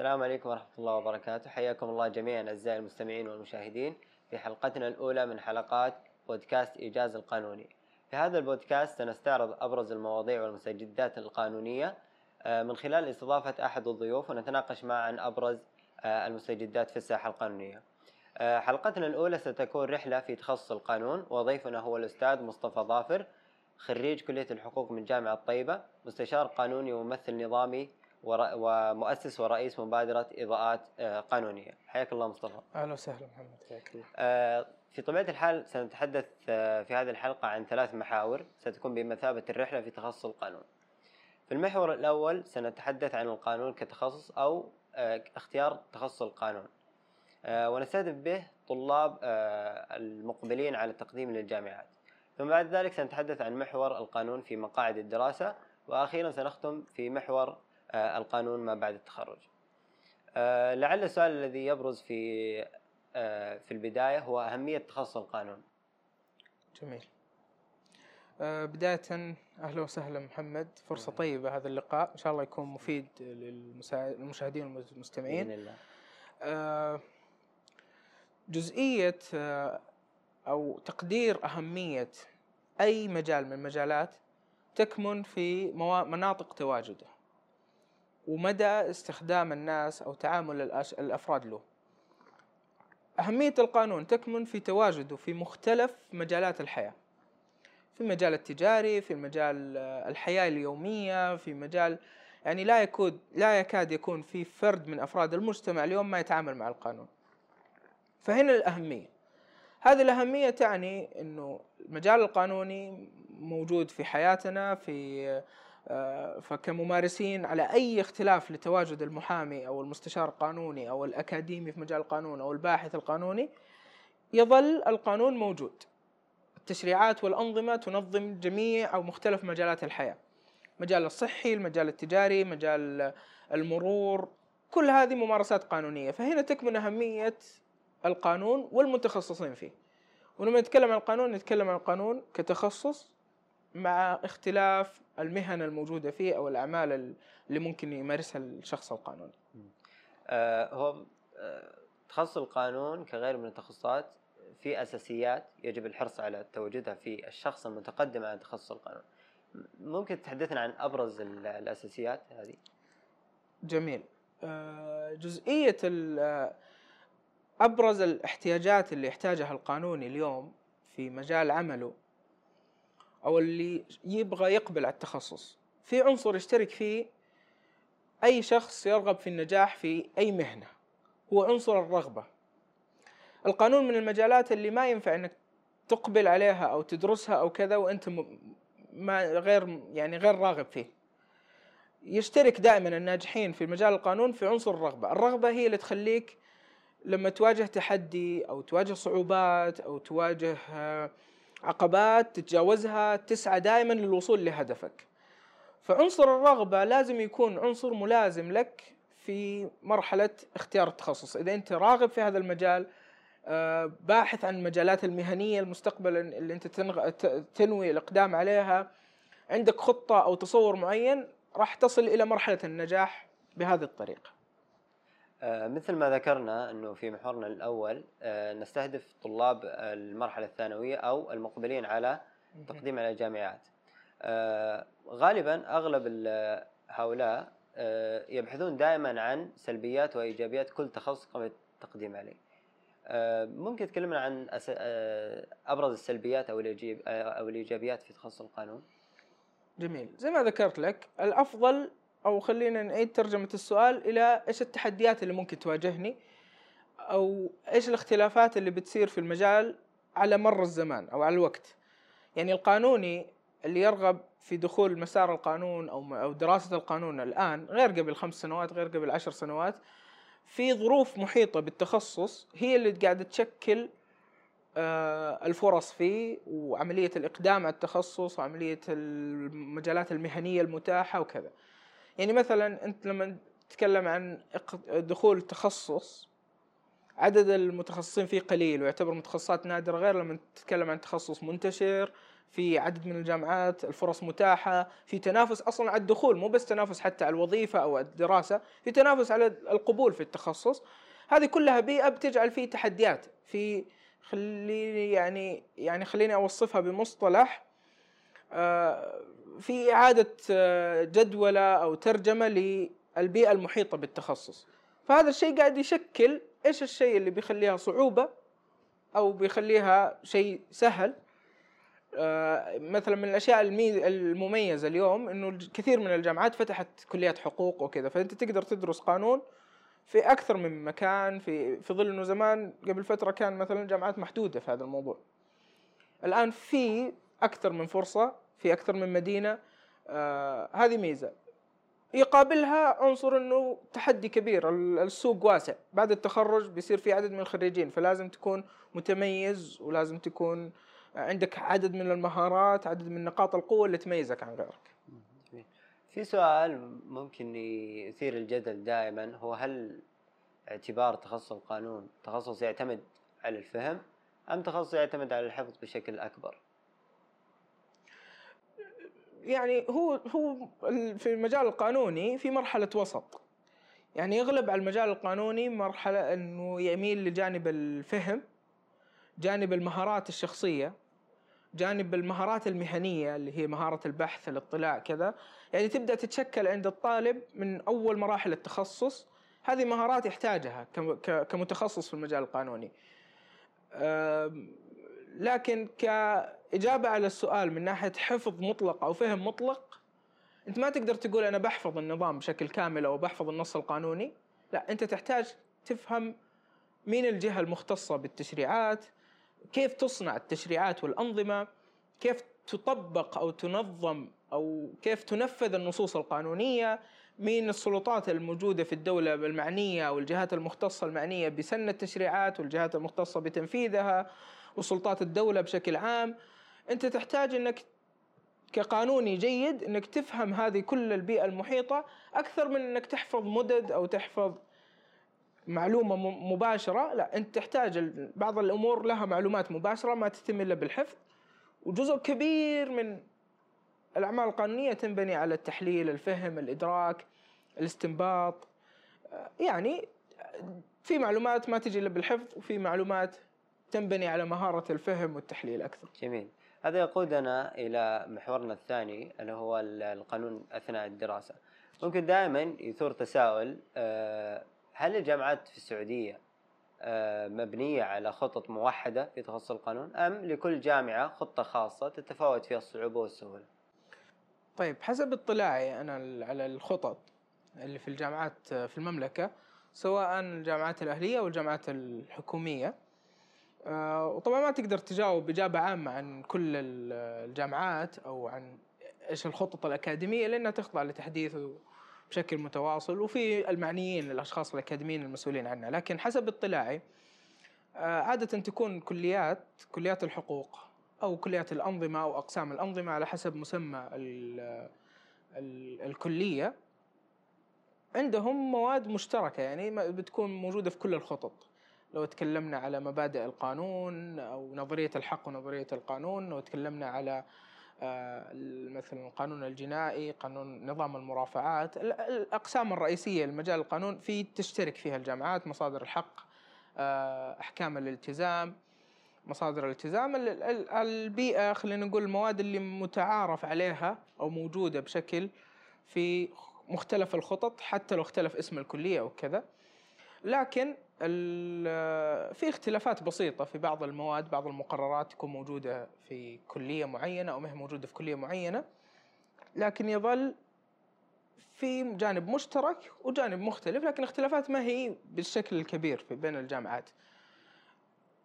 السلام عليكم ورحمة الله وبركاته. حياكم الله جميعا أعزائي المستمعين والمشاهدين في حلقتنا الأولى من حلقات بودكاست إيجاز القانوني. في هذا البودكاست سنستعرض أبرز المواضيع والمستجدات القانونية آه، من خلال استضافة أحد الضيوف ونتناقش معا عن أبرز آه، المستجدات في الساحة القانونية. آه، حلقتنا الأولى ستكون رحلة في تخصص القانون وضيفنا هو الأستاذ مصطفى ظافر خريج كلية الحقوق من جامعة طيبة مستشار قانوني وممثل نظامي ومؤسس ورئيس مبادرة إضاءات آه، قانونية. حياك الله مصطفى. أهلا وسهلا محمد حياك الله. آه، في طبيعة الحال سنتحدث آه، في هذه الحلقة عن ثلاث محاور. ستكون بمثابة الرحلة في تخصص القانون. في المحور الأول سنتحدث عن القانون كتخصص أو اختيار تخصص القانون. ونستهدف به طلاب المقبلين على التقديم للجامعات. ثم بعد ذلك سنتحدث عن محور القانون في مقاعد الدراسة. وأخيرا سنختم في محور القانون ما بعد التخرج. آه، لعل السؤال الذي يبرز في آه، في البداية هو أهمية تخصص القانون. جميل. بداية أهلا وسهلا محمد. فرصة طيبة هذا اللقاء. إن شاء الله يكون مفيد للمشاهدين والمستمعين. بإذن الله. جزئية أو تقدير أهمية أي مجال من المجالات تكمن في مناطق تواجده. ومدى استخدام الناس أو تعامل الأفراد له. أهمية القانون تكمن في تواجده في مختلف مجالات الحياة. في المجال التجاري في مجال الحياة اليومية في مجال يعني لا يكون لا يكاد يكون في فرد من أفراد المجتمع اليوم ما يتعامل مع القانون. فهنا الأهمية. هذه الأهمية تعني أنه المجال القانوني موجود في حياتنا في آه، فكممارسين على أي اختلاف لتواجد المحامي أو المستشار القانوني أو الأكاديمي في مجال القانون أو الباحث القانوني يظل القانون موجود. التشريعات والأنظمة تنظم جميع أو مختلف مجالات الحياة. مجال الصحي المجال التجاري مجال المرور كل هذه ممارسات قانونية. فهنا تكمن أهمية القانون والمتخصصين فيه. ولما نتكلم عن القانون نتكلم عن القانون كتخصص مع اختلاف المهن الموجودة فيه أو الأعمال اللي ممكن يمارسها الشخص القانوني. آه هو آه تخصص القانون كغير من التخصصات في أساسيات يجب الحرص على تواجدها في الشخص المتقدم على تخصص القانون. ممكن تحدثنا عن أبرز الأساسيات هذه؟ جميل. آه جزئية أبرز الاحتياجات اللي يحتاجها القانوني اليوم في مجال عمله أو اللي يبغى يقبل على التخصص. في عنصر يشترك فيه أي شخص يرغب في النجاح في أي مهنة. هو عنصر الرغبة. القانون من المجالات اللي ما ينفع إنك تقبل عليها أو تدرسها أو كذا وأنت ما غير يعني غير راغب فيه. يشترك دائما الناجحين في مجال القانون في عنصر الرغبة. الرغبة هي اللي تخليك لما تواجه تحدي أو تواجه صعوبات أو تواجه عقبات تتجاوزها تسعى دائما للوصول لهدفك. فعنصر الرغبة لازم يكون عنصر ملازم لك في مرحلة اختيار التخصص. إذا أنت راغب في هذا المجال آه، باحث عن المجالات المهنية المستقبل اللي أنت تنوي الإقدام عليها عندك خطة أو تصور معين راح تصل إلى مرحلة النجاح بهذه الطريقة. مثل ما ذكرنا إنه في محورنا الأول آه، نستهدف طلاب المرحلة الثانوية أو المقبلين على التقديم على الجامعات. آه، غالبا أغلب هؤلاء يبحثون دائما عن سلبيات وإيجابيات كل تخصص قبل التقديم عليه. ممكن تكلمنا عن أبرز السلبيات أو أو الإيجابيات في تخصص القانون؟ جميل، زي ما ذكرت لك الأفضل أو خلينا نعيد ترجمة السؤال إلى إيش التحديات اللي ممكن تواجهني؟ أو إيش الاختلافات اللي بتصير في المجال على مر الزمان أو على الوقت؟ يعني القانوني اللي يرغب في دخول مسار القانون أو أو دراسة القانون الآن غير قبل خمس سنوات غير قبل عشر سنوات في ظروف محيطة بالتخصص هي اللي قاعدة تشكل آه، الفرص فيه وعملية الإقدام على التخصص وعملية المجالات المهنية المتاحة وكذا. يعني مثلا أنت لما تتكلم عن دخول تخصص عدد المتخصصين فيه قليل ويعتبر متخصصات نادرة غير لما تتكلم عن تخصص منتشر في عدد من الجامعات الفرص متاحة في تنافس أصلا على الدخول مو بس تنافس حتى على الوظيفة أو الدراسة في تنافس على القبول في التخصص. هذه كلها بيئة بتجعل فيه تحديات في خليني يعني يعني خليني أوصفها بمصطلح في إعادة آه، جدولة أو ترجمة للبيئة المحيطة بالتخصص. فهذا الشيء قاعد يشكل إيش الشيء اللي بيخليها صعوبة أو بيخليها شيء سهل. آه، مثلا من الأشياء المميزة اليوم إنه كثير من الجامعات فتحت كليات حقوق وكذا. فأنت تقدر تدرس قانون في أكثر من مكان في في ظل إنه زمان قبل فترة كان مثلا جامعات محدودة في هذا الموضوع. الآن في أكثر من فرصة في أكثر من مدينة. آه هذه ميزة. يقابلها عنصر إنه تحدي كبير السوق واسع. بعد التخرج بيصير في عدد من الخريجين فلازم تكون متميز ولازم تكون عندك عدد من المهارات عدد من نقاط القوة اللي تميزك عن غيرك. في سؤال ممكن يثير الجدل دائما هو هل اعتبار تخصص القانون تخصص يعتمد على الفهم أم تخصص يعتمد على الحفظ بشكل أكبر؟ يعني هو هو في المجال القانوني في مرحلة وسط. يعني يغلب على المجال القانوني مرحلة إنه يميل لجانب الفهم جانب المهارات الشخصية جانب المهارات المهنية اللي هي مهارة البحث الاطلاع كذا. يعني تبدأ تتشكل عند الطالب من أول مراحل التخصص. هذه مهارات يحتاجها كمتخصص في المجال القانوني. لكن كإجابة على السؤال من ناحية حفظ مطلق أو فهم مطلق أنت ما تقدر تقول أنا بحفظ النظام بشكل كامل أو بحفظ النص القانوني. لا أنت تحتاج تفهم مين الجهة المختصة بالتشريعات كيف تصنع التشريعات والأنظمة كيف تطبق أو تنظم أو كيف تنفذ النصوص القانونية مين السلطات الموجودة في الدولة المعنية أو الجهات المختصة المعنية بسن التشريعات والجهات المختصة بتنفيذها. وسلطات الدولة بشكل عام أنت تحتاج أنك كقانوني جيد أنك تفهم هذه كل البيئة المحيطة أكثر من أنك تحفظ مدد أو تحفظ معلومة مباشرة لا أنت تحتاج بعض الأمور لها معلومات مباشرة ما تتم إلا بالحفظ وجزء كبير من الأعمال القانونية تنبني على التحليل الفهم الإدراك الاستنباط يعني في معلومات ما تجي إلا بالحفظ وفي معلومات تنبني على مهارة الفهم والتحليل أكثر. جميل. هذا يقودنا إلى محورنا الثاني اللي هو القانون أثناء الدراسة. ممكن دائما يثور تساؤل آه، هل الجامعات في السعودية آه، مبنية على خطط موحدة في تخصص القانون أم لكل جامعة خطة خاصة تتفاوت فيها الصعوبة والسهولة؟ طيب حسب اطلاعي أنا على الخطط اللي في الجامعات في المملكة سواء الجامعات الأهلية أو الجامعات الحكومية آه، وطبعا ما تقدر تجاوب إجابة عامة عن كل الجامعات أو عن إيش الخطط الأكاديمية لأنها تخضع لتحديث بشكل متواصل وفي المعنيين الأشخاص الأكاديميين المسؤولين عنها. لكن حسب اطلاعي آه، عادة تكون كليات كليات الحقوق أو كليات الأنظمة أو أقسام الأنظمة على حسب مسمى ال ال الكلية عندهم مواد مشتركة يعني بتكون موجودة في كل الخطط. لو تكلمنا على مبادئ القانون أو نظرية الحق ونظرية القانون لو تكلمنا على آه، مثلا القانون الجنائي قانون نظام المرافعات الأقسام الرئيسية لمجال القانون في تشترك فيها الجامعات مصادر الحق آه، أحكام الالتزام مصادر الالتزام البيئة خلينا نقول المواد اللي متعارف عليها أو موجودة بشكل في مختلف الخطط حتى لو اختلف اسم الكلية أو كذا. لكن في اختلافات بسيطة في بعض المواد بعض المقررات تكون موجودة في كلية معينة أو ما هي موجودة في كلية معينة. لكن يظل في جانب مشترك وجانب مختلف لكن اختلافات ما هي بالشكل الكبير في بين الجامعات.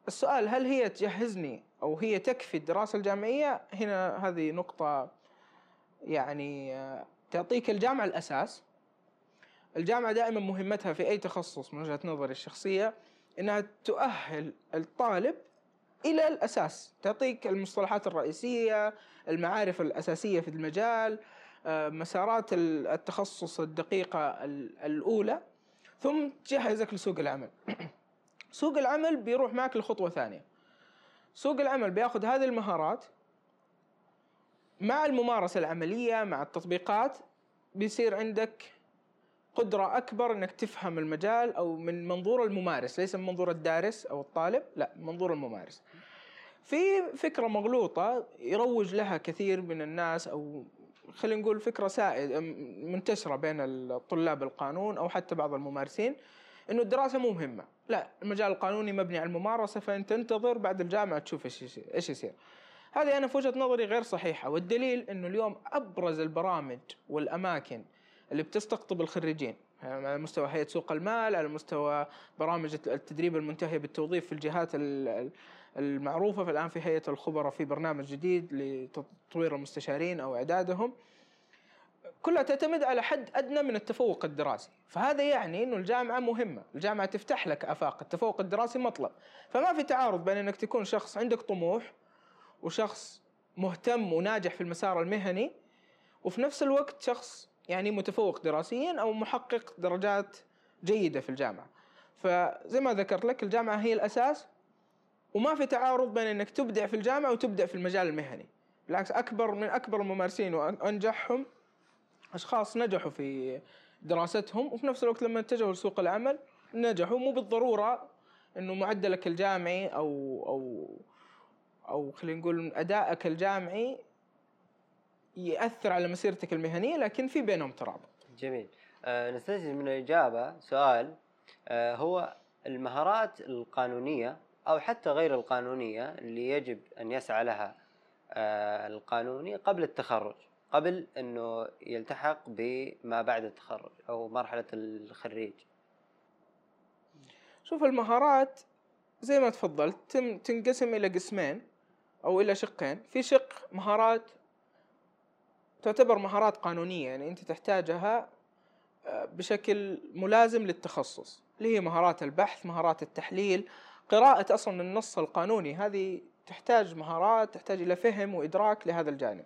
السؤال هل هي تجهزني أو هي تكفي الدراسة الجامعية؟ هنا هذه نقطة يعني تعطيك الجامعة الأساس. الجامعة دائما مهمتها في أي تخصص من وجهة نظري الشخصية أنها تؤهل الطالب إلى الأساس تعطيك المصطلحات الرئيسية المعارف الأساسية في المجال آه، مسارات التخصص الدقيقة الأولى ثم تجهزك لسوق العمل. سوق العمل بيروح معك لخطوة ثانية. سوق العمل بياخذ هذه المهارات مع الممارسة العملية مع التطبيقات بيصير عندك قدرة أكبر إنك تفهم المجال أو من منظور الممارس ليس من منظور الدارس أو الطالب لا من منظور الممارس. في فكرة مغلوطة يروج لها كثير من الناس أو خلينا نقول فكرة سائد منتشرة بين الطلاب القانون أو حتى بعض الممارسين إنه الدراسة مو مهمة. لا المجال القانوني مبني على الممارسة فانت تنتظر بعد الجامعة تشوف إيش إيش يصير. هذه أنا في وجهة نظري غير صحيحة والدليل إنه اليوم أبرز البرامج والأماكن اللي بتستقطب الخريجين. على مستوى هيئة سوق المال على مستوى برامج التدريب المنتهية بالتوظيف في الجهات المعروفة. فالآن في هيئة الخبراء في برنامج جديد لتطوير المستشارين أو إعدادهم. كلها تعتمد على حد أدنى من التفوق الدراسي، فهذا يعني إنه الجامعة مهمة، الجامعة تفتح لك آفاق، التفوق الدراسي مطلب، فما في تعارض بين إنك تكون شخص عندك طموح وشخص مهتم وناجح في المسار المهني وفي نفس الوقت شخص يعني متفوق دراسيا أو محقق درجات جيدة في الجامعة. فزي ما ذكرت لك الجامعة هي الأساس وما في تعارض بين إنك تبدع في الجامعة وتبدع في المجال المهني. بالعكس أكبر من أكبر الممارسين وأنجحهم أشخاص نجحوا في دراستهم وفي نفس الوقت لما اتجهوا لسوق العمل نجحوا مو بالضرورة إنه معدلك الجامعي أو أو أو خلينا نقول أدائك الجامعي يأثر على مسيرتك المهنية لكن في بينهم ترابط. جميل. آه نستنتج من الاجابه سؤال آه هو المهارات القانونية أو حتى غير القانونية اللي يجب أن يسعى لها آه القانوني قبل التخرج. قبل إنه يلتحق بما بعد التخرج أو مرحلة الخريج شوف المهارات زي ما تفضلت تنقسم إلى قسمين أو إلى شقين في شق مهارات تعتبر مهارات قانونية يعني أنت تحتاجها آه، بشكل ملازم للتخصص اللي هي مهارات البحث مهارات التحليل قراءة أصلا النص القانوني. هذه تحتاج مهارات تحتاج إلى فهم وإدراك لهذا الجانب.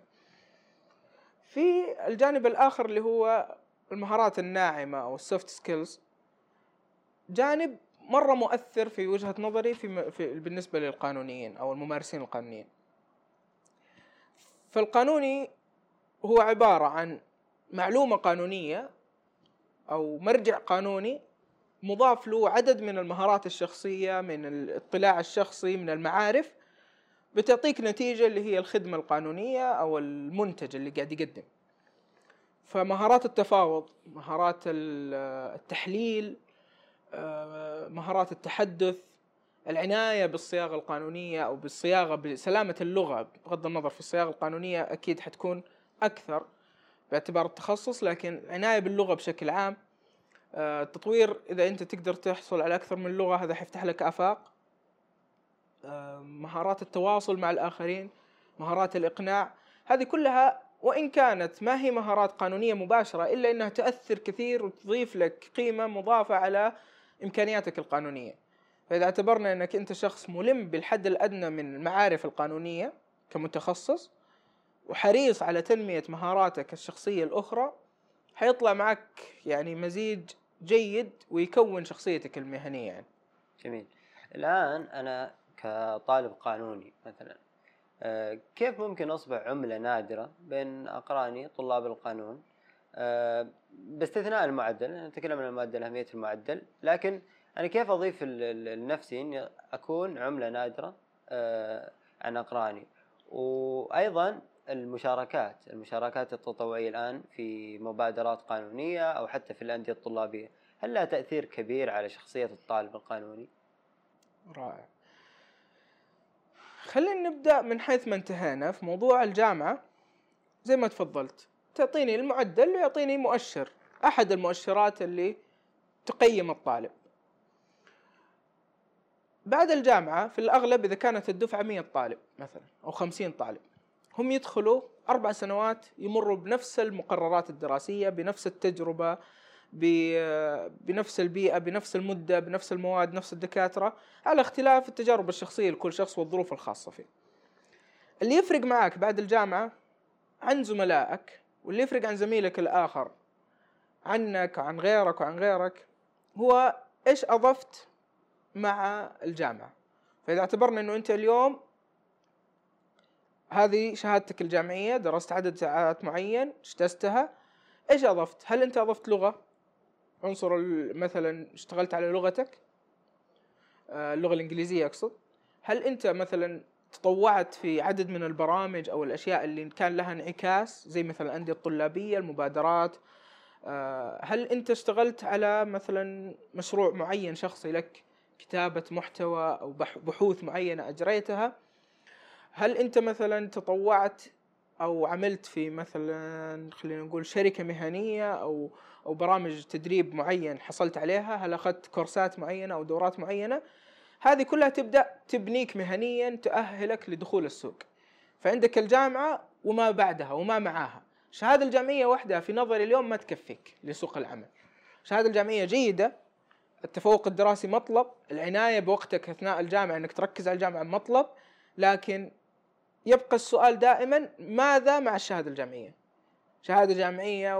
في الجانب الآخر اللي هو المهارات الناعمة أو ال soft skills جانب مرة مؤثر في وجهة نظري في, في بالنسبة للقانونيين أو الممارسين القانونيين. فالقانوني هو عبارة عن معلومة قانونية أو مرجع قانوني مضاف له عدد من المهارات الشخصية من الاطلاع الشخصي من المعارف بتعطيك نتيجة اللي هي الخدمة القانونية أو المنتج اللي قاعد يقدم. فمهارات التفاوض مهارات التحليل آه، مهارات التحدث العناية بالصياغة القانونية أو بالصياغة بسلامة اللغة بغض النظر في الصياغة القانونية أكيد حتكون أكثر باعتبار التخصص لكن عناية باللغة بشكل عام التطوير آه، إذا أنت تقدر تحصل على أكثر من لغة هذا حيفتح لك آفاق. مهارات التواصل مع الآخرين مهارات الإقناع هذه كلها وإن كانت ما هي مهارات قانونية مباشرة إلا أنها تأثر كثير وتضيف لك قيمة مضافة على إمكانياتك القانونية. فإذا اعتبرنا أنك أنت شخص ملم بالحد الأدنى من المعارف القانونية كمتخصص وحريص على تنمية مهاراتك الشخصية الأخرى حيطلع معك يعني مزيج جيد ويكون شخصيتك المهنية يعني. جميل. الآن أنا كطالب قانوني مثلا آه، كيف ممكن أصبح عملة نادرة بين أقراني طلاب القانون؟ آه، باستثناء المعدل نتكلم عن المعدل أهمية المعدل لكن أنا كيف أضيف لنفسي إني أكون عملة نادرة آه، عن أقراني؟ وأيضا المشاركات. المشاركات التطوعية الآن في مبادرات قانونية أو حتى في الأندية الطلابية. هل لها تأثير كبير على شخصية الطالب القانوني؟ رائع. خلينا نبدأ من حيث ما انتهينا في موضوع الجامعة. زي ما تفضلت تعطيني المعدل ويعطيني مؤشر أحد المؤشرات اللي تقيم الطالب. بعد الجامعة في الأغلب إذا كانت الدفعة 100 طالب مثلا أو 50 طالب هم يدخلوا أربع سنوات يمروا بنفس المقررات الدراسية بنفس التجربة بنفس البيئة بنفس المدة بنفس المواد نفس الدكاترة على اختلاف التجارب الشخصية لكل شخص والظروف الخاصة فيه. اللي يفرق معك بعد الجامعة عن زملائك واللي يفرق عن زميلك الآخر عنك وعن غيرك وعن غيرك هو إيش أضفت مع الجامعة؟ فإذا اعتبرنا أنه أنت اليوم هذه شهادتك الجامعية درست عدد ساعات معين اجتزتها. إيش أضفت؟ هل أنت أضفت لغة؟ عنصر مثلا اشتغلت على لغتك؟ آه، اللغة الإنجليزية أقصد. هل أنت مثلا تطوعت في عدد من البرامج أو الأشياء اللي كان لها انعكاس؟ زي مثلا الأندية الطلابية المبادرات. آه، هل أنت اشتغلت على مثلا مشروع معين شخصي لك؟ كتابة محتوى أو بح- بحوث معينة أجريتها؟ هل أنت مثلا تطوعت أو عملت في مثلا خلينا نقول شركة مهنية أو أو برامج تدريب معين حصلت عليها؟ هل أخذت كورسات معينة أو دورات معينة؟ هذه كلها تبدأ تبنيك مهنيا تؤهلك لدخول السوق. فعندك الجامعة وما بعدها وما معاها. الشهاده الجامعية وحدها في نظري اليوم ما تكفيك لسوق العمل. الشهاده الجامعية جيدة التفوق الدراسي مطلب العناية بوقتك أثناء الجامعة إنك تركز على الجامعة مطلب لكن يبقى السؤال دائما ماذا مع الشهادة الجامعية؟ شهادة جامعية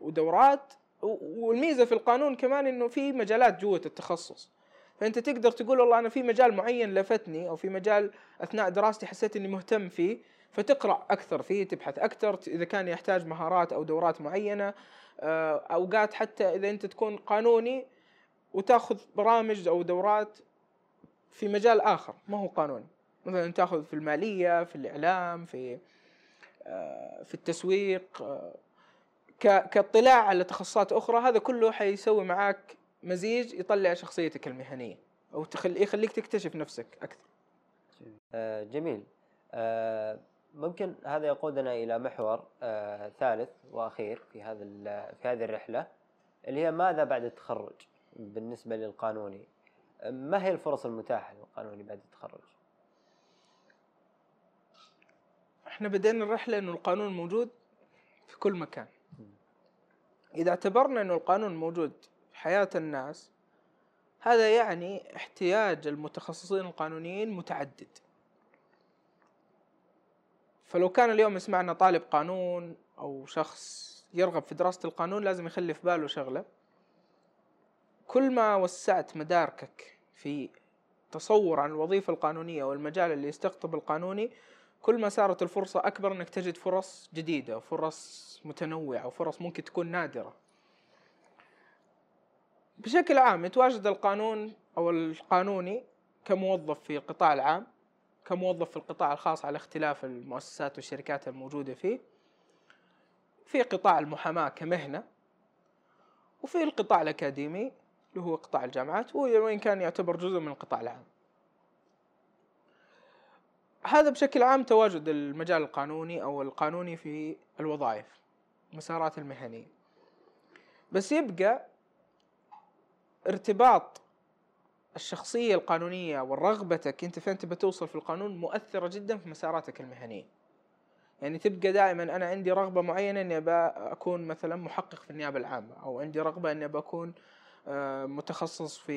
ودورات والميزة في القانون كمان إنه في مجالات جوة التخصص. فأنت تقدر تقول والله أنا في مجال معين لفتني أو في مجال أثناء دراستي حسيت إني مهتم فيه فتقرأ أكثر فيه تبحث أكثر إذا كان يحتاج مهارات أو دورات معينة آه، أوقات حتى إذا أنت تكون قانوني وتأخذ برامج أو دورات في مجال آخر ما هو قانوني. مثلا تاخذ في المالية في الإعلام في آه، في التسويق آه، كاطلاع على تخصصات أخرى هذا كله حيسوي معاك مزيج يطلع شخصيتك المهنية أو يخليك تكتشف نفسك أكثر. جميل. آه، ممكن هذا يقودنا إلى محور ثالث وأخير في هذا في هذه الرحلة اللي هي ماذا بعد التخرج بالنسبة للقانوني؟ ما هي الفرص المتاحة للقانوني بعد التخرج؟ إحنا بدينا الرحلة إنه القانون موجود في كل مكان. إذا اعتبرنا إنه القانون موجود في حياة الناس هذا يعني احتياج المتخصصين القانونيين متعدد. فلو كان اليوم يسمعنا طالب قانون أو شخص يرغب في دراسة القانون لازم يخلي في باله شغلة. كل ما وسعت مداركك في تصور عن الوظيفة القانونية والمجال اللي يستقطب القانوني كل ما صارت الفرصة أكبر إنك تجد فرص جديدة وفرص متنوعة وفرص ممكن تكون نادرة. بشكل عام يتواجد القانون أو القانوني كموظف في القطاع العام كموظف في القطاع الخاص على اختلاف المؤسسات والشركات الموجودة فيه في قطاع المحاماة كمهنة وفي القطاع الأكاديمي اللي هو قطاع الجامعات وإن كان يعتبر جزء من القطاع العام. هذا بشكل عام تواجد المجال القانوني أو القانوني في الوظائف المسارات المهنية. بس يبقى ارتباط الشخصية القانونية ورغبتك أنت فين تبى توصل في القانون مؤثرة جدا في مساراتك المهنية. يعني تبقى دائما أنا عندي رغبة معينة إني ابى أكون مثلا محقق في النيابة العامة أو عندي رغبة إني ابى أكون آه، متخصص في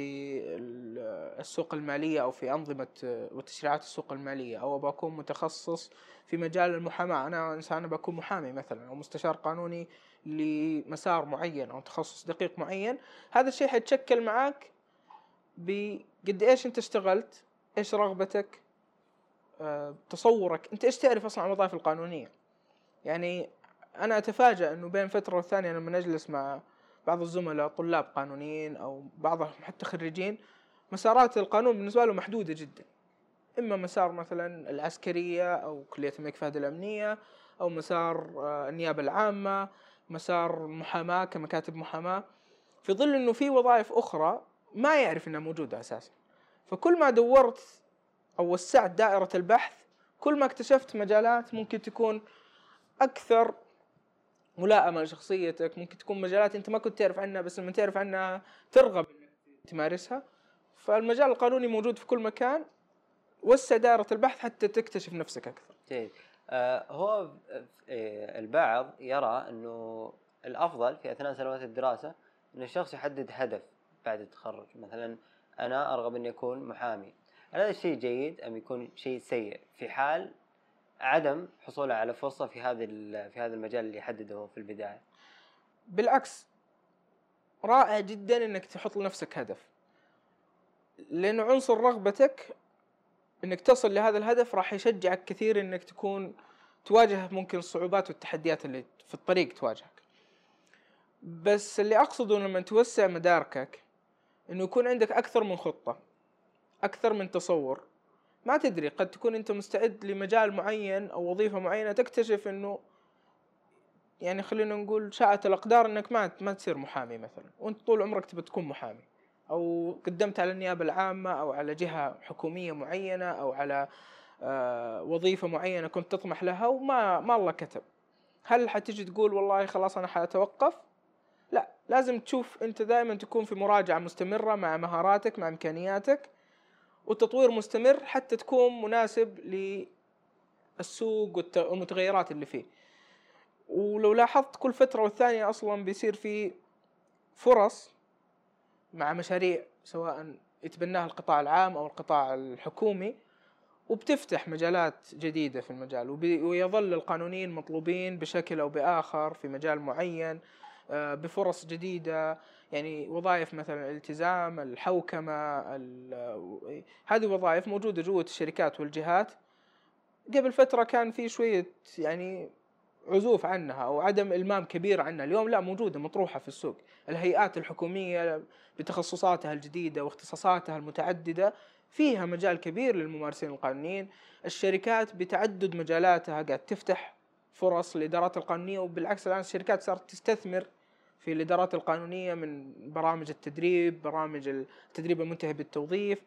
ال- السوق المالية أو في أنظمة آه، وتشريعات السوق المالية أو بكون متخصص في مجال المحاماة. أنا إنسان بكون محامي مثلا أو مستشار قانوني لمسار معين أو تخصص دقيق معين. هذا الشيء حيتشكل معك بقد إيش أنت اشتغلت إيش رغبتك آه، تصورك. أنت إيش تعرف أصلا عن الوظائف القانونية؟ يعني أنا أتفاجأ أنه بين فترة والثانية لما نجلس مع بعض الزملاء طلاب قانونيين أو بعضهم حتى خريجين مسارات القانون بالنسبة له محدودة جدا. إما مسار مثلا العسكرية أو كلية الملك فهد الأمنية أو مسار آه، النيابة العامة مسار المحاماه كمكاتب محاماة. في ظل إنه في وظائف أخرى ما يعرف إنها موجودة أساسا. فكل ما دورت أو وسعت دائرة البحث كل ما اكتشفت مجالات ممكن تكون أكثر ملائمة لشخصيتك ممكن تكون مجالات أنت ما كنت تعرف عنها بس لما تعرف عنها ترغب إنك تمارسها. فالمجال القانوني موجود في كل مكان وسع دائره البحث حتى تكتشف نفسك أكثر. جيد. آه، هو آه، البعض يرى إنه الأفضل في أثناء سنوات الدراسة إن الشخص يحدد هدف بعد التخرج. مثلا أنا أرغب إني أكون محامي. هل هذا الشيء جيد أم يكون شيء سيء؟ في حال عدم حصوله على فرصة في هذا في هذا المجال اللي يحدده في البداية. بالعكس رائع جدا إنك تحط لنفسك هدف. لأنه عنصر رغبتك إنك تصل لهذا الهدف راح يشجعك كثير إنك تكون تواجه ممكن الصعوبات والتحديات اللي في الطريق تواجهك. بس اللي أقصده لما توسع مداركك إنه يكون عندك أكثر من خطة أكثر من تصور ما تدري قد تكون أنت مستعد لمجال معين أو وظيفة معينة تكتشف إنه يعني خلينا نقول شاءت الأقدار إنك ما ما تصير محامي مثلا وأنت طول عمرك تبي تكون محامي. أو قدمت على النيابة العامة أو على جهة حكومية معينة أو على آه، وظيفة معينة كنت تطمح لها وما ما الله كتب. هل حتجي تقول والله خلاص أنا حأتوقف؟ لا لازم تشوف أنت دائما تكون في مراجعة مستمرة مع مهاراتك مع إمكانياتك. وتطوير مستمر حتى تكون مناسب للسوق والمتغيرات اللي فيه. ولو لاحظت كل فترة والثانية أصلا بيصير في فرص مع مشاريع سواء يتبناها القطاع العام أو القطاع الحكومي وبتفتح مجالات جديدة في المجال ويظل القانونيين مطلوبين بشكل أو بآخر في مجال معين بفرص جديدة يعني وظائف مثلا الالتزام الحوكمة هذه وظائف موجودة جوة الشركات والجهات. قبل فترة كان في شوية يعني عزوف عنها أو عدم إلمام كبير عنها اليوم لا موجودة مطروحة في السوق. الهيئات الحكومية بتخصصاتها الجديدة واختصاصاتها المتعددة فيها مجال كبير للممارسين القانونيين. الشركات بتعدد مجالاتها قاعد تفتح فرص للادارات القانونية وبالعكس الآن الشركات صارت تستثمر في الإدارات القانونية من برامج التدريب برامج التدريب المنتهي بالتوظيف.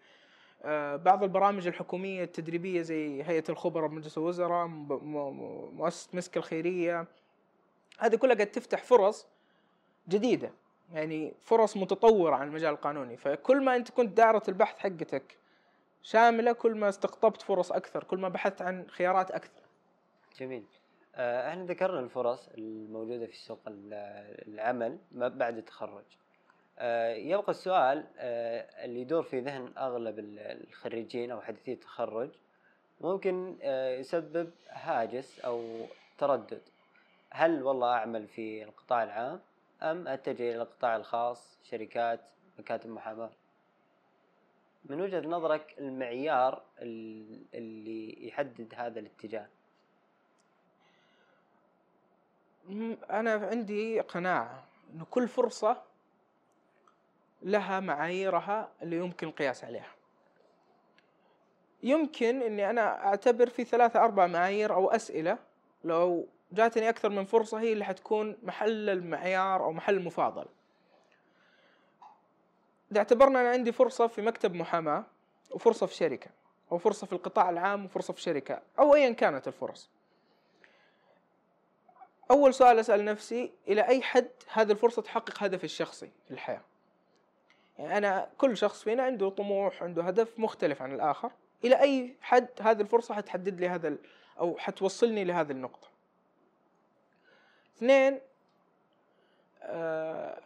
آه، بعض البرامج الحكومية التدريبية زي هيئة الخبراء بمجلس الوزراء مؤسسة مسك الخيرية هذه كلها قد تفتح فرص جديدة يعني فرص متطورة عن المجال القانوني. فكل ما أنت كنت دائرة البحث حقتك شاملة كل ما استقطبت فرص أكثر كل ما بحثت عن خيارات أكثر. جميل. إحنا ذكرنا الفرص الموجودة في سوق العمل بعد التخرج. آه، يبقى السؤال آه، اللي يدور في ذهن أغلب الخريجين أو حديثي التخرج ممكن آه، يسبب هاجس أو تردد. هل والله أعمل في القطاع العام أم أتجه إلى القطاع الخاص شركات مكاتب محاماة؟ من وجهة نظرك المعيار اللي يحدد هذا الاتجاه؟ أنا عندي قناعة انه كل فرصة لها معاييرها اللي يمكن القياس عليها. يمكن إني أنا أعتبر في ثلاثة أربع معايير أو أسئلة لو جاتني أكثر من فرصة هي اللي حتكون محل المعيار أو محل المفاضلة إذا اعتبرنا أنا عندي فرصة في مكتب محاماة وفرصة في شركة أو فرصة في القطاع العام وفرصة في شركة أو ايا كانت الفرص. أول سؤال أسأل نفسي إلى أي حد هذه الفرصة تحقق هدفي الشخصي في الحياة؟ يعني أنا كل شخص فينا عنده طموح عنده هدف مختلف عن الآخر. إلى أي حد هذه الفرصة حتحدد لي هذا أو حتوصلني لهذه النقطة؟ اثنين آه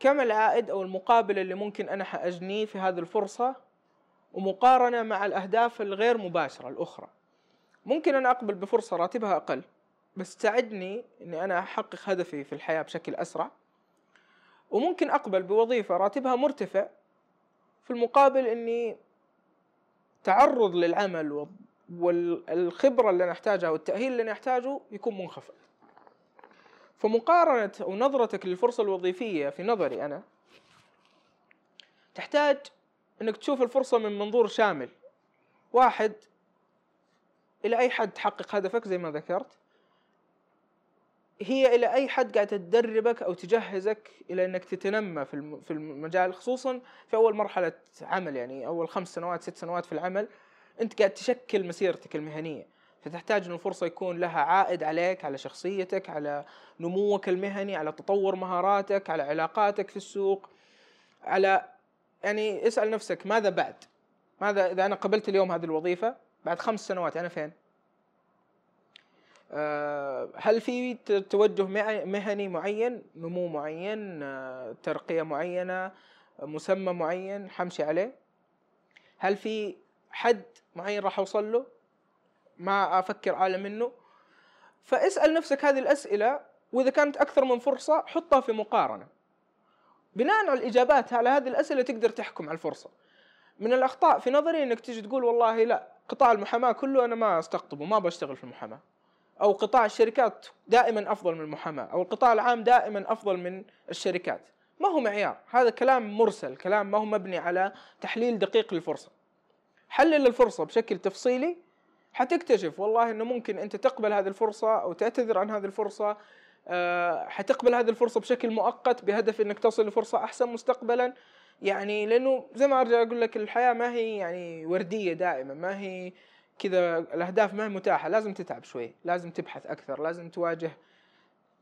كم العائد أو المقابل اللي ممكن أنا حأجنيه في هذه الفرصة ومقارنة مع الأهداف الغير مباشرة الأخرى؟ ممكن أنا أقبل بفرصة راتبها أقل. بس تساعدني إني أنا أحقق هدفي في الحياة بشكل أسرع. وممكن أقبل بوظيفة راتبها مرتفع في المقابل إني تعرض للعمل والخبرة اللي أنا أحتاجها والتأهيل اللي أنا أحتاجه يكون منخفض. فمقارنة ونظرتك للفرصة الوظيفية في نظري أنا تحتاج إنك تشوف الفرصة من منظور شامل. واحد إلى أي حد تحقق هدفك زي ما ذكرت؟ هي إلى أي حد قاعدة تدربك أو تجهزك إلى إنك تتنمى في المجال خصوصا في أول مرحلة عمل يعني أول خمس سنوات ست سنوات في العمل أنت قاعد تشكل مسيرتك المهنية. فتحتاج إن الفرصة يكون لها عائد عليك على شخصيتك على نموك المهني على تطور مهاراتك على علاقاتك في السوق على يعني اسأل نفسك ماذا بعد؟ ماذا إذا أنا قبلت اليوم هذه الوظيفة بعد خمس سنوات أنا فين؟ هل في توجه مهني معين نمو معين آه، ترقية معينة مسمى معين حمشي عليه؟ هل في حد معين راح أوصل له؟ ما أفكر أعلى منه. فاسأل نفسك هذه الأسئلة وإذا كانت أكثر من فرصة حطها في مقارنة. بناء على الإجابات على هذه الأسئلة تقدر تحكم على الفرصة. من الأخطاء في نظري إنك تجي تقول والله لا قطاع المحاماة كله أنا ما أستقطبه ما بشتغل في المحاماة. أو قطاع الشركات دائما أفضل من المحاماه أو القطاع العام دائما أفضل من الشركات. ما هو معيار؟ هذا كلام مرسل كلام ما هو مبني على تحليل دقيق للفرصة. حلل الفرصة بشكل تفصيلي حتكتشف والله إنه ممكن أنت تقبل هذه الفرصة أو تعتذر عن هذه الفرصة أه حتقبل هذه الفرصة بشكل مؤقت بهدف إنك تصل لفرصة أحسن مستقبلا. يعني لأنه زي ما أرجع أقول لك الحياة ما هي يعني وردية دائما ما هي كذا الأهداف ما هي متاحة لازم تتعب شوي لازم تبحث أكثر لازم تواجه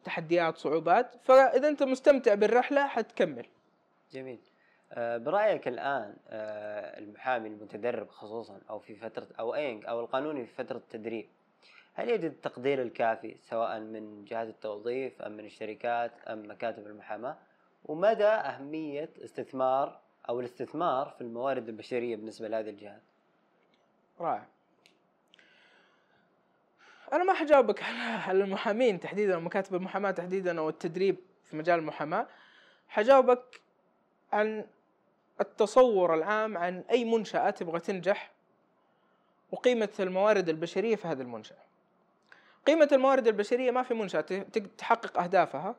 تحديات صعوبات. فإذا أنت مستمتع بالرحلة حتكمل. جميل. آه، برأيك الآن آه، المحامي المتدرب خصوصا أو في فترة أو أين أو القانوني في فترة التدريب هل يجد التقدير الكافي سواء من جهات التوظيف أم من الشركات أم مكاتب المحاماة؟ ومدى أهمية استثمار أو الاستثمار في الموارد البشرية بالنسبة لهذه الجهات؟ رائع. أنا ما حجاوبك على المحامين تحديدا ومكاتب المحاماة تحديدا أو التدريب في مجال المحاماة. حجاوبك عن التصور العام عن أي منشأة تبغى تنجح وقيمة الموارد البشرية في هذه المنشأة. قيمة الموارد البشرية ما في منشأة تحقق أهدافها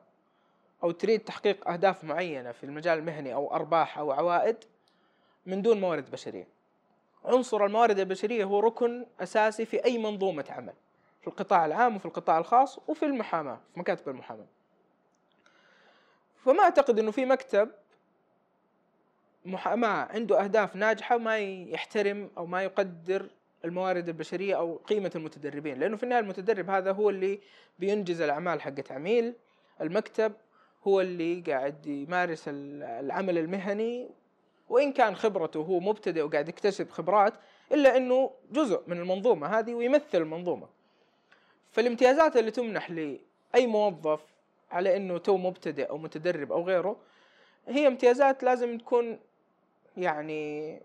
أو تريد تحقيق أهداف معينة في المجال المهني أو أرباح أو عوائد من دون موارد بشرية. عنصر الموارد البشرية هو ركن أساسي في أي منظومة عمل. في القطاع العام وفي القطاع الخاص وفي المحاماة في مكاتب المحاماة. فما أعتقد أنه في مكتب محاماة عنده أهداف ناجحة ما يحترم أو ما يقدر الموارد البشرية أو قيمة المتدربين لأنه في النهاية المتدرب هذا هو اللي بينجز الأعمال حقت عميل المكتب هو اللي قاعد يمارس العمل المهني وإن كان خبرته هو مبتدئ وقاعد يكتسب خبرات إلا أنه جزء من المنظومة هذه ويمثل المنظومة. فالامتيازات اللي تمنح لأي موظف على إنه تو مبتدئ أو متدرب أو غيره هي امتيازات لازم تكون يعني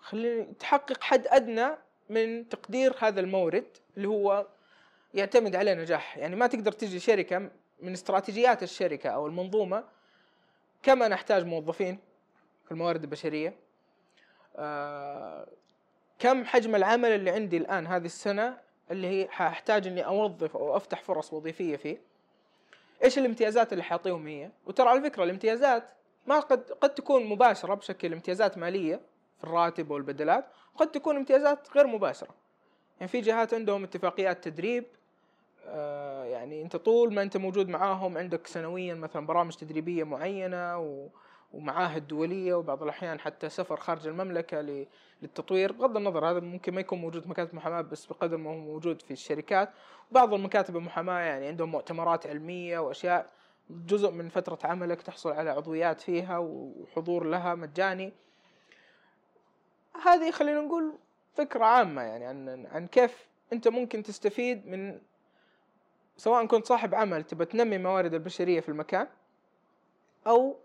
خليني تحقق حد أدنى من تقدير هذا المورد اللي هو يعتمد عليه نجاح. يعني ما تقدر تجي شركة من استراتيجيات الشركة أو المنظومة كما نحتاج موظفين في الموارد البشرية. آه كم حجم العمل اللي عندي الآن هذه السنة؟ اللي هي حاحتاج إني أوظف أو أفتح فرص وظيفية فيه. إيش الامتيازات اللي حاعطيهم هي؟ وترى على فكرة الامتيازات ما قد قد تكون مباشرة بشكل امتيازات مالية في الراتب والبدلات وقد تكون امتيازات غير مباشرة. يعني في جهات عندهم اتفاقيات تدريب آه يعني أنت طول ما أنت موجود معاهم عندك سنويا مثلا برامج تدريبية معينة و ومعاهد دولية وبعض الأحيان حتى سفر خارج المملكة للتطوير. بغض النظر هذا ممكن ما يكون موجود في مكاتب المحاماة بس بقدر ما هو موجود في الشركات. بعض المكاتب المحاماة يعني عندهم مؤتمرات علمية وأشياء جزء من فترة عملك تحصل على عضويات فيها وحضور لها مجاني. هذه خلينا نقول فكرة عامة يعني عن عن كيف أنت ممكن تستفيد من سواء كنت صاحب عمل تبى تنمي موارد البشرية في المكان أو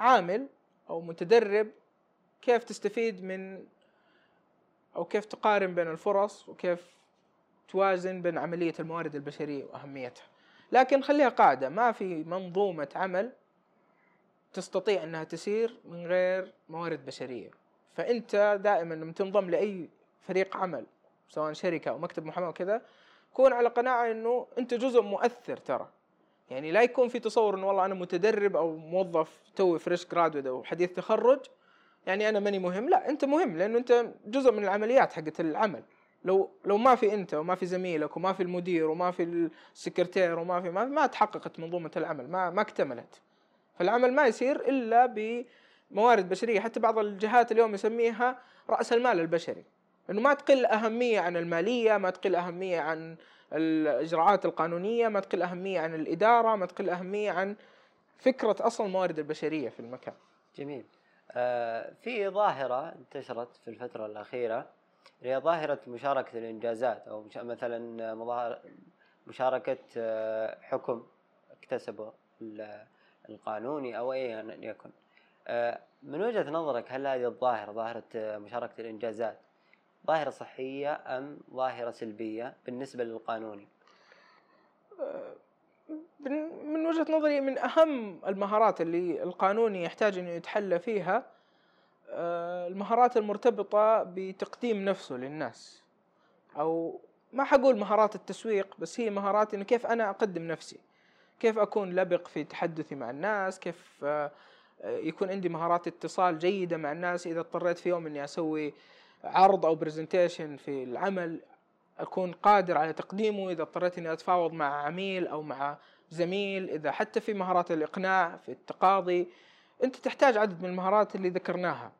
عامل أو متدرب كيف تستفيد من أو كيف تقارن بين الفرص وكيف توازن بين عملية الموارد البشرية وأهميتها. لكن خليها قاعدة ما في منظومة عمل تستطيع إنها تسير من غير موارد بشرية. فأنت دائما لما تنضم لأي فريق عمل سواء شركة أو مكتب محاماة وكذا كون على قناعة إنه أنت جزء مؤثر ترى. يعني لا يكون في تصور إنه والله أنا متدرب أو موظف توي fresh graduate أو حديث تخرج يعني أنا ماني مهم. لا أنت مهم لأنه أنت جزء من العمليات حقت العمل. لو لو ما في أنت وما في زميلك وما في المدير وما في السكرتير وما في ما, ما تحققت منظومة العمل ما ما اكتملت. فالعمل ما يصير إلا بموارد بشرية. حتى بعض الجهات اليوم يسميها رأس المال البشري. إنه ما تقل أهمية عن المالية ما تقل أهمية عن الإجراءات القانونية ما تقل أهمية عن الإدارة ما تقل أهمية عن فكرة أصلا الموارد البشرية في المكان. جميل. آه في ظاهرة انتشرت في الفترة الأخيرة هي ظاهرة مشاركة الإنجازات أو مثلا مشاركة آه، حكم اكتسبه القانوني أو ايا يكن. آه، من وجهة نظرك هل هذه الظاهرة ظاهرة آه، مشاركة الإنجازات ظاهرة صحية أم ظاهرة سلبية بالنسبة للقانوني؟ من وجهة نظري من أهم المهارات اللي القانوني يحتاج أنه يتحلى فيها آه، المهارات المرتبطة بتقديم نفسه للناس. أو ما حقول مهارات التسويق بس هي مهارات إنه كيف أنا أقدم نفسي؟ كيف أكون لبق في تحدثي مع الناس؟ كيف آه، يكون عندي مهارات اتصال جيدة مع الناس؟ إذا اضطريت في يوم إني أسوي عرض أو برزنتيشن في العمل أكون قادر على تقديمه إذا اضطريت إني أتفاوض مع عميل أو مع زميل إذا حتى في مهارات الإقناع في التقاضي أنت تحتاج عدد من المهارات اللي ذكرناها.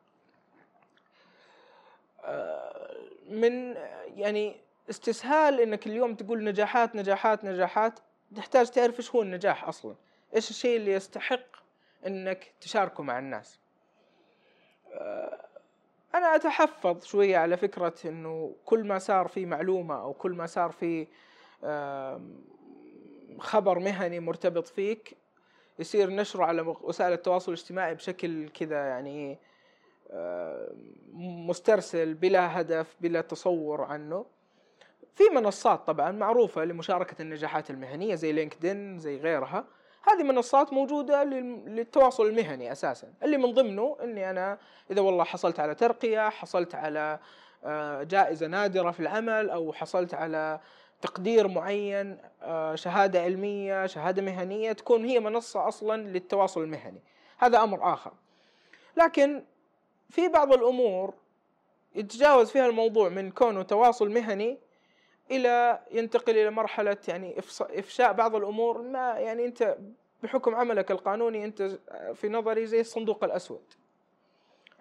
آه، من يعني استسهال إنك اليوم تقول نجاحات نجاحات نجاحات تحتاج تعرف إيش هو النجاح أصلا؟ إيش الشيء اللي يستحق إنك تشاركه مع الناس؟ آه، أنا أتحفظ شوية على فكرة إنه كل ما صار في معلومة أو كل ما صار في خبر مهني مرتبط فيك يصير نشره على وسائل التواصل الاجتماعي بشكل كذا يعني مسترسل بلا هدف بلا تصور عنه. في منصات طبعا معروفة لمشاركة النجاحات المهنية زي لينكدين زي غيرها. هذه منصات موجودة للتواصل المهني أساسا. اللي من ضمنه أني أنا إذا والله حصلت على ترقية حصلت على آه، جائزة نادرة في العمل أو حصلت على تقدير معين آه، شهادة علمية شهادة مهنية تكون هي منصة أصلا للتواصل المهني. هذا أمر آخر. لكن في بعض الأمور يتجاوز فيها الموضوع من كونه تواصل مهني إلى ينتقل إلى مرحلة يعني إفشاء بعض الأمور ما يعني أنت بحكم عملك القانوني أنت في نظري زي الصندوق الأسود.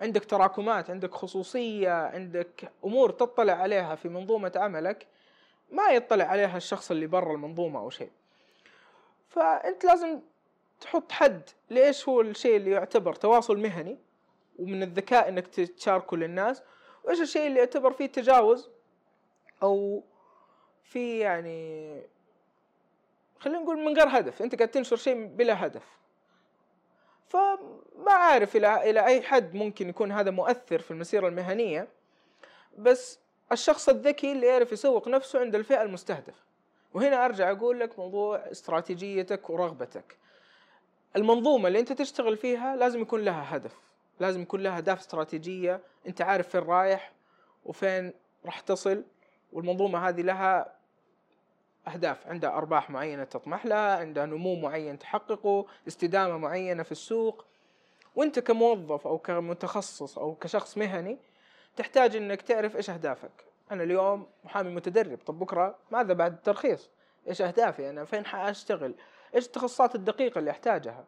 عندك تراكمات عندك خصوصية عندك أمور تطلع عليها في منظومة عملك ما يطلع عليها الشخص اللي برا المنظومة أو شيء. فأنت لازم تحط حد ليش هو الشيء اللي يعتبر تواصل مهني ومن الذكاء إنك تشاركه للناس وإيش الشيء اللي يعتبر فيه تجاوز أو في يعني خلينا نقول من غير هدف أنت قاعد تنشر شيء بلا هدف. فما عارف إلى إلى أي حد ممكن يكون هذا مؤثر في المسيرة المهنية بس الشخص الذكي اللي يعرف يسوق نفسه عند الفئة المستهدفة. وهنا أرجع أقول لك موضوع استراتيجيتك ورغبتك. المنظومة اللي أنت تشتغل فيها لازم يكون لها هدف لازم يكون لها أهداف استراتيجية أنت عارف فين رايح وفين راح تصل والمنظومة هذه لها أهداف عندها أرباح معينة تطمح لها عندها نمو معين تحققه استدامة معينة في السوق. وأنت كموظف أو كمتخصص أو كشخص مهني تحتاج إنك تعرف إيش أهدافك. أنا اليوم محامي متدرب طب بكرة ماذا بعد الترخيص؟ إيش أهدافي أنا؟ فين حاشتغل إيش التخصصات الدقيقة اللي أحتاجها؟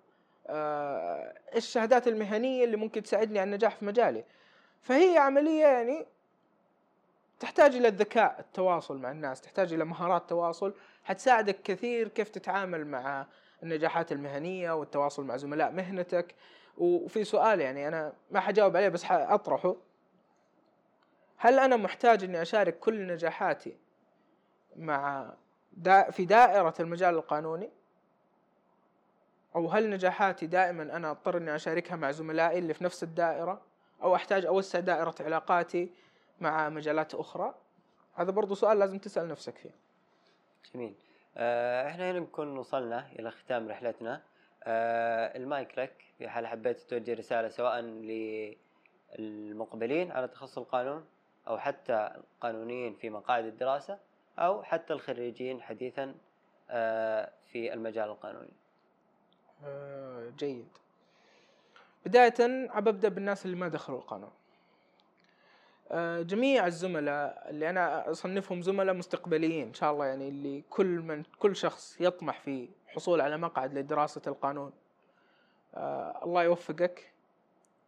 آه، إيش الشهادات المهنية اللي ممكن تساعدني على النجاح في مجالي؟ فهي عملية يعني تحتاج إلى الذكاء التواصل مع الناس تحتاج إلى مهارات تواصل حتساعدك كثير كيف تتعامل مع النجاحات المهنية والتواصل مع زملاء مهنتك. وفي سؤال يعني أنا ما حجاوب عليه بس حأطرحه. هل أنا محتاج إني أشارك كل نجاحاتي مع دا في دائرة المجال القانوني؟ أو هل نجاحاتي دائما أنا أضطر إني أشاركها مع زملائي اللي في نفس الدائرة؟ أو أحتاج أوسع دائرة علاقاتي مع مجالات أخرى. هذا برضو سؤال لازم تسأل نفسك فيه. جميل. آه إحنا هنا نكون وصلنا إلى ختام رحلتنا. آه المايك لك. في حال حبيت توجه رسالة سواء للمقبلين على تخصص القانون أو حتى القانونيين في مقاعد الدراسة أو حتى الخريجين حديثا آه في المجال القانوني. آه، جيد. بداية أبدأ بالناس اللي ما دخلوا القانون. جميع الزملاء اللي أنا أصنفهم زملاء مستقبليين إن شاء الله يعني اللي كل من كل شخص يطمح في حصول على مقعد لدراسة القانون. آه، الله يوفقك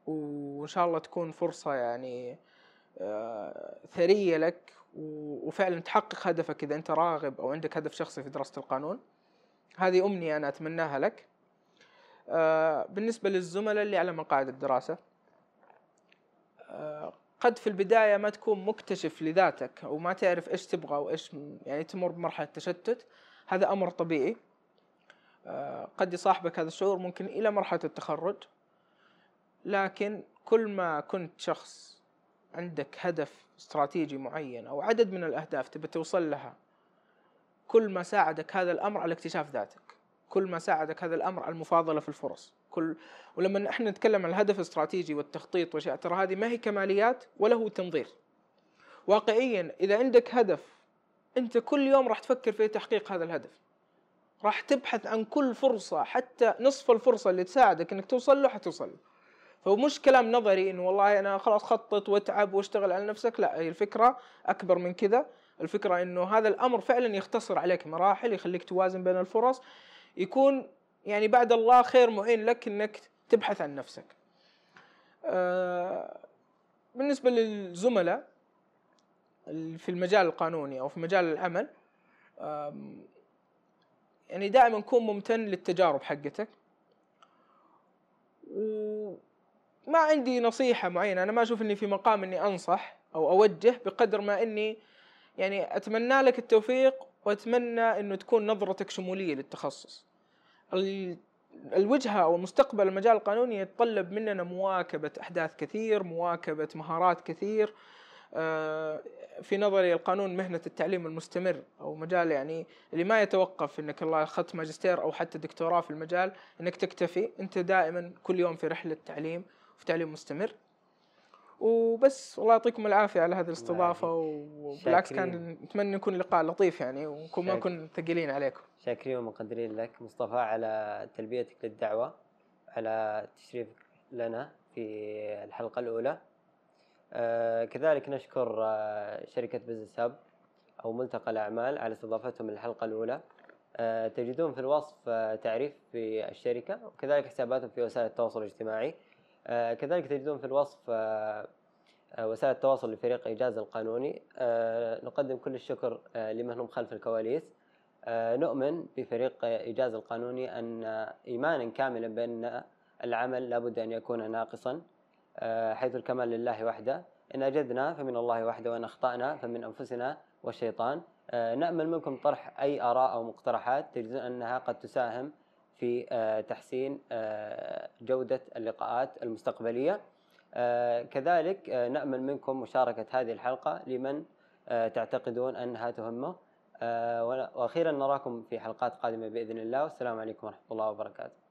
وإن شاء الله تكون فرصة يعني ثرية لك وفعلا تحقق هدفك إذا أنت راغب أو عندك هدف شخصي في دراسة القانون. هذه أمنية أنا أتمناها لك. آه، بالنسبة للزملاء اللي على مقاعد الدراسة آه، قد في البداية ما تكون مكتشف لذاتك أو ما تعرف إيش تبغى وإيش يعني تمر بمرحلة تشتت هذا أمر طبيعي. آه، قد يصاحبك هذا الشعور ممكن إلى مرحلة التخرج. لكن كل ما كنت شخص عندك هدف استراتيجي معين أو عدد من الأهداف تبي توصل لها كل ما ساعدك هذا الأمر على اكتشاف ذاتك. كل ما ساعدك هذا الأمر على المفاضلة في الفرص. كل ولما إحنا نتكلم عن الهدف الاستراتيجي والتخطيط واشياء ترى هذه ما هي كماليات ولا هو تنظير. واقعيا إذا عندك هدف أنت كل يوم راح تفكر في تحقيق هذا الهدف. راح تبحث عن كل فرصة حتى نصف الفرصة اللي تساعدك إنك توصل له حتوصل له فهو مش كلام نظري إنه والله أنا خلاص خطط وأتعب وأشتغل على نفسك لا هي الفكرة أكبر من كذا. الفكرة إنه هذا الأمر فعلا يختصر عليك مراحل يخليك توازن بين الفرص يكون يعني بعد الله خير معين لك إنك تبحث عن نفسك. آه، بالنسبة للزملاء في المجال القانوني أو في مجال العمل يعني دائما كون ممتن للتجارب حقتك. وما عندي نصيحة معينة أنا ما أشوف إني في مقام إني أنصح أو أوجه بقدر ما إني يعني أتمنى لك التوفيق وأتمنى إنه تكون نظرتك شمولية للتخصص. الوجهة أو مستقبل المجال القانوني يتطلب مننا مواكبة أحداث كثير مواكبة مهارات كثير آه، في نظري القانون مهنة التعليم المستمر أو مجال يعني اللي ما يتوقف إنك الله أخذت ماجستير أو حتى دكتوراه في المجال إنك تكتفي أنت دائما كل يوم في رحلة تعليم وفي تعليم مستمر. وبس والله يعطيكم العافية على هذه الاستضافة وبالعكس كان نتمنى يكون لقاء لطيف يعني ونكون ما نكون ثقيلين عليكم. شاكرين ومقدرين لك. مصطفى على تلبيتك للدعوة على تشريفك لنا في الحلقة الأولى. آه كذلك نشكر آه شركة بزنس هاب أو ملتقى الأعمال على استضافتهم للحلقة الأولى. آه تجدون في الوصف آه، تعريف في الشركة وكذلك حساباتهم في وسائل التواصل الاجتماعي. كذلك تجدون في الوصف آه، وسائل التواصل لفريق إيجاز القانوني. نقدم كل الشكر لمن هم خلف الكواليس. نؤمن بفريق إيجاز القانوني أن إيمانا كاملا بأن العمل لابد أن يكون ناقصا آه، حيث الكمال لله وحده. إن أجدنا فمن الله وحده وإن أخطأنا فمن أنفسنا والشيطان. آه، نأمل منكم طرح أي آراء أو مقترحات تجدون أنها قد تساهم في آه، تحسين جودة اللقاءات المستقبلية. كذلك نأمل منكم مشاركة هذه الحلقة لمن تعتقدون أنها تهمه. وأخيرا نراكم في حلقات قادمة بإذن الله. والسلام عليكم ورحمة الله وبركاته.